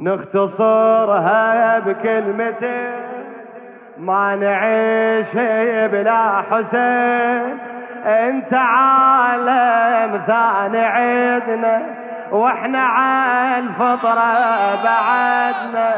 نختصرها بكلمتين ما نعيش بلا حسين. انت عالم ثاني عدنا وإحنا على الفطرة بعدنا.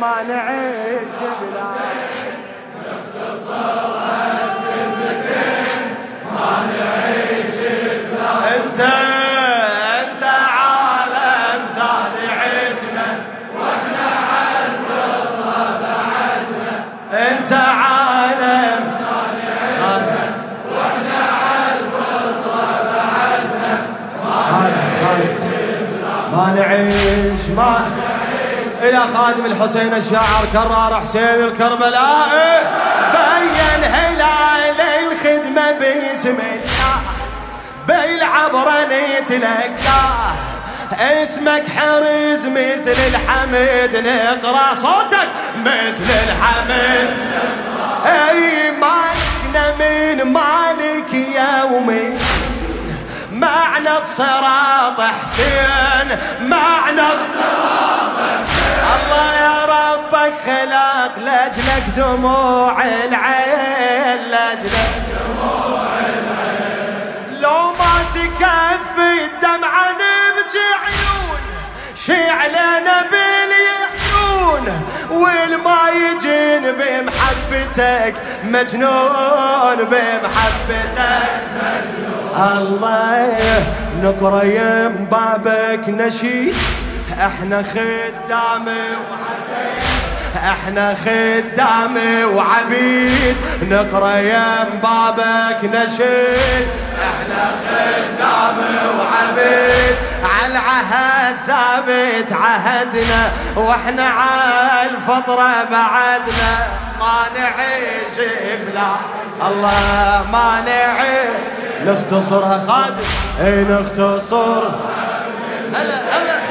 ما نعيش بلا ما ما نعيش ما إلى خادم الحسين الشاعر كرار حسين الكربلاء بين هلال الخدمة باسم الله بالعبرة نتلقاه اسمك حرز مثل الحمد نقرأ صوتك مثل الحمد أي مالكنا من مالك يومي. معنى الصراط حسين معنى الصراط حسين. الله يا ربك خلق لاجلك دموع العين لاجلك دموع العين. لو ما تكفي عيون شعلنا بالعيون والما يجين بمحبتك مجنون بمحبتك. مجنون الله نقرأ يم بابك نشيد. إحنا خدامي إحنا خدامي وعبيد. نقرأ يم بابك نشيد. إحنا خدامي وعبيد. على العهد ثابت عهدنا وإحنا على الفطرة بعدنا. ما نعيش بلا الله ما نعيش نختصرها خادم. أي نختصر. هلا هلا.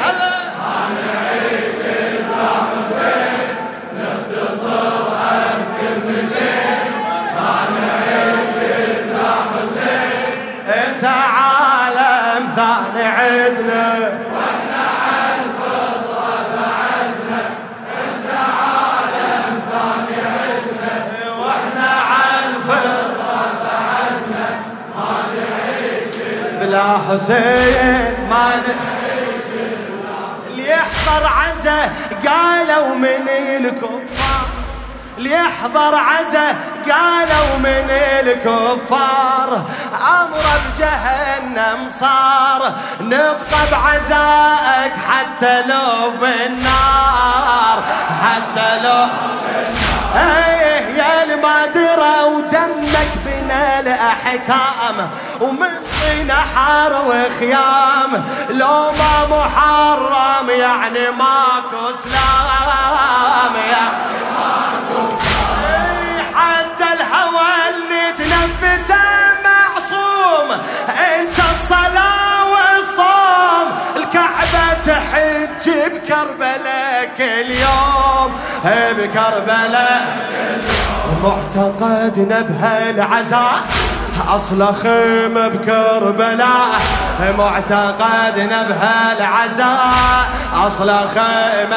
بلا حسين ما اللي يحضر عزة قالوا من الكفار. اللي يحضر عزة قالوا من الكفار. أمر بجهنم صار. نبقى بعزائك حتى لو بالنار. حتى لو إيه يا ودمك بنا الأحكام ومن نحر وخيام. لو ما محرم يعني ماكو سلام. ماكو سلام حتى الهوى اللي تنفسه معصوم أنت الصلاة والصوم. الكعبة تحج بكربلاء كل يوم بكربلاء معتقدنا بهالعزاء أصل خيم بكربلاء معتقدنا بهالعزاء أصل خيم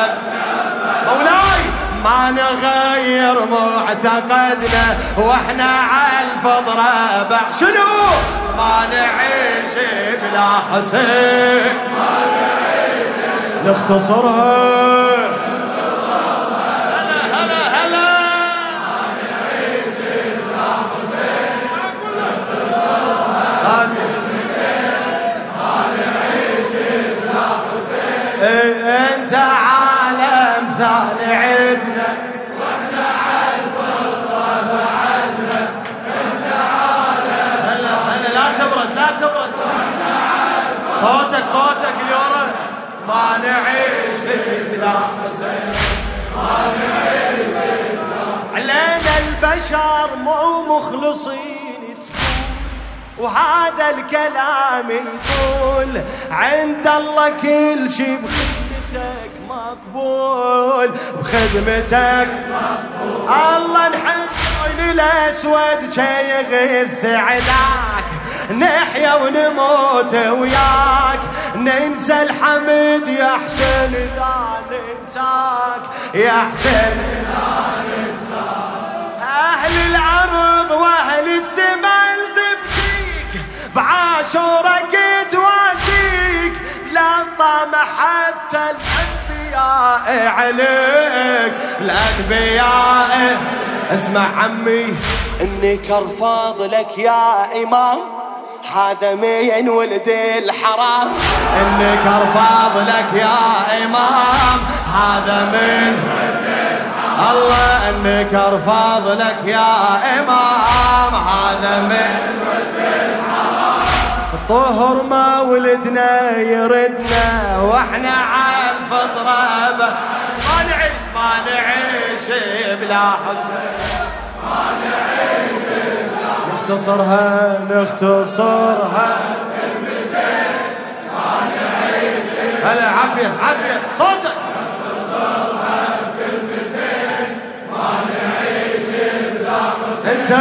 مولاي ما نغير معتقدنا وإحنا على الفطرة شنو؟ ما نعيش بلا حسين. ما نعيش نختصرها عالم ثاني عدنا وإحنا بعدنا انت هلا هلا لا تبرد لا تبرد. صوتك صوتك اليورا ما نعيش بلا حسين ما نعيش علينا البشر مو مخلصين وهذا الكلام يقول عند الله كل شي بخدمتك مقبول بخدمتك. مقبول الله نحب الأسود شي يغث علاك نحيا ونموت وياك. ننسى الحمد يا حسين إذا ننساك. يا حسين أهل الأرض وأهل السماء تبكيك. بعاشورك تواسيك لا طمع حتى الأنبياء عليك. الأنبياء اسمع عمي. إني كرفاض لك يا إمام. هذا مين ولد الحرام؟ انك ارفض لك يا إمام. هذا من الله. انك ارفض لك يا إمام. هذا من طهر ما ولدنا يردنا وإحنا على الفطره ب- ما نعيش ما نعيش بلا حسين نختصرها نختصرها. هلا عافية عافية. صوتك. أنت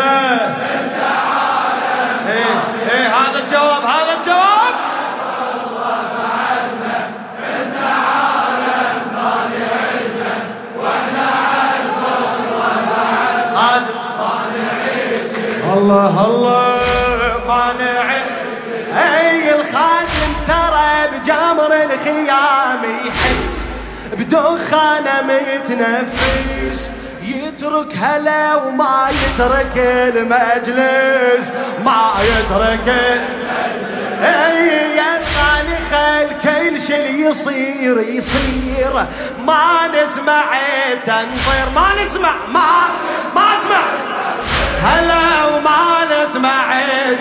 الله الله مانع. أي الخادم ترى بجمر الخيام يحس بدخانه متنفس. يترك هلا وما يترك المجلس ما يترك أي خل كل شي يصير يصير. ما نسمع تنطير ما نسمع ما ما اسمع هلا وما نسمعت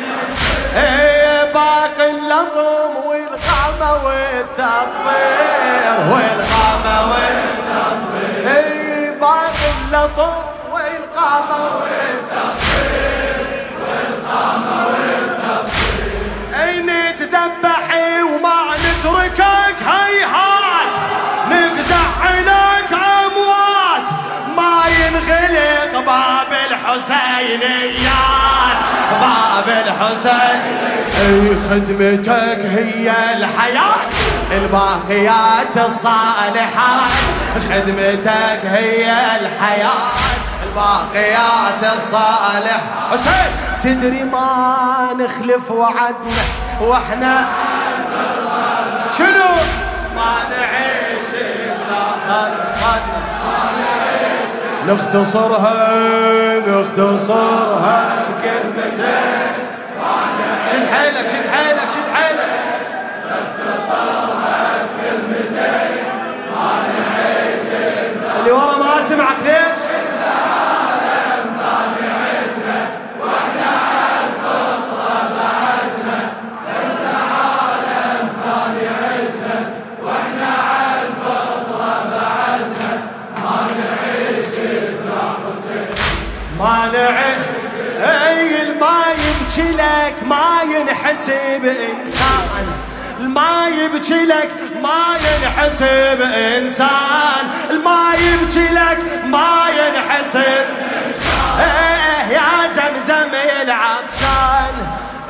إيه باقي اللطم والقامة والتطبير والقامة والتطبير إيه باقي اللطم والقامة والتطبير والقامة والتطبير اي نتذبحي وما نتركك الحسينيات باب الحسين أي خدمتك هي الحياة. الباقيات الصالحات خدمتك هي الحياة. الباقيات الصالح حسين تدري ما نخلف وعدنا؟ وإحنا نختصرها نختصرها بكلمتين شد حيلك شد حيلك شد حيلك اللي ورا ما سمعك ليش؟ نعد أي الما يبكي لك ما ينحسب انسان الما يبكي لك ما ينحسب انسان الما يبكي لك ما ينحسب إيه يا زمزم العطشان.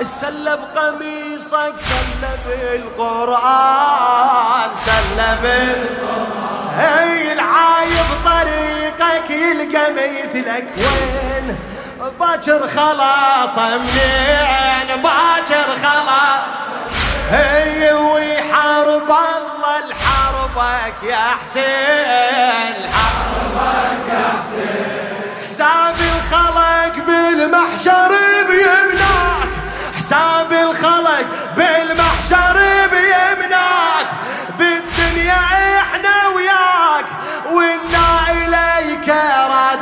سلب قميصك سلب القرآن سلب القرآن. أي العايب طريقك يلقى مثلك وين؟ باكر خلاص منين؟ باكر خلاص. هي ويحارب الله لحربك يا حسين حربك يا حسين. حساب الخلق بالمحشر بيمناك حساب الخلق بالمحشر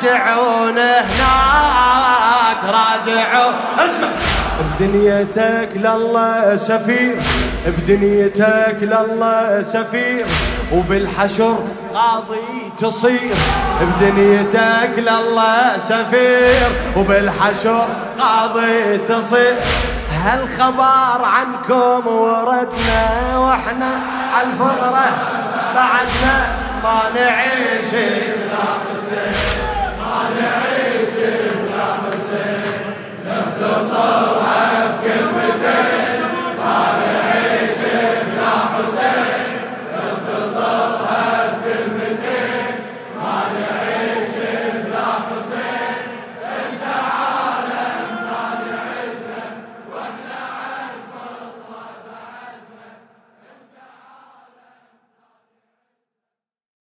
راجعون هناك راجعون اسمع. بدنيتك لله سفير بدنيتك لله سفير وبالحشر قاضي تصير. بدنيتك لله سفير وبالحشر قاضي تصير. هالخبر عنكم وردنا وإحنا على الفطرة بعدنا ما نعيش نختصرها بكلمتين نعيش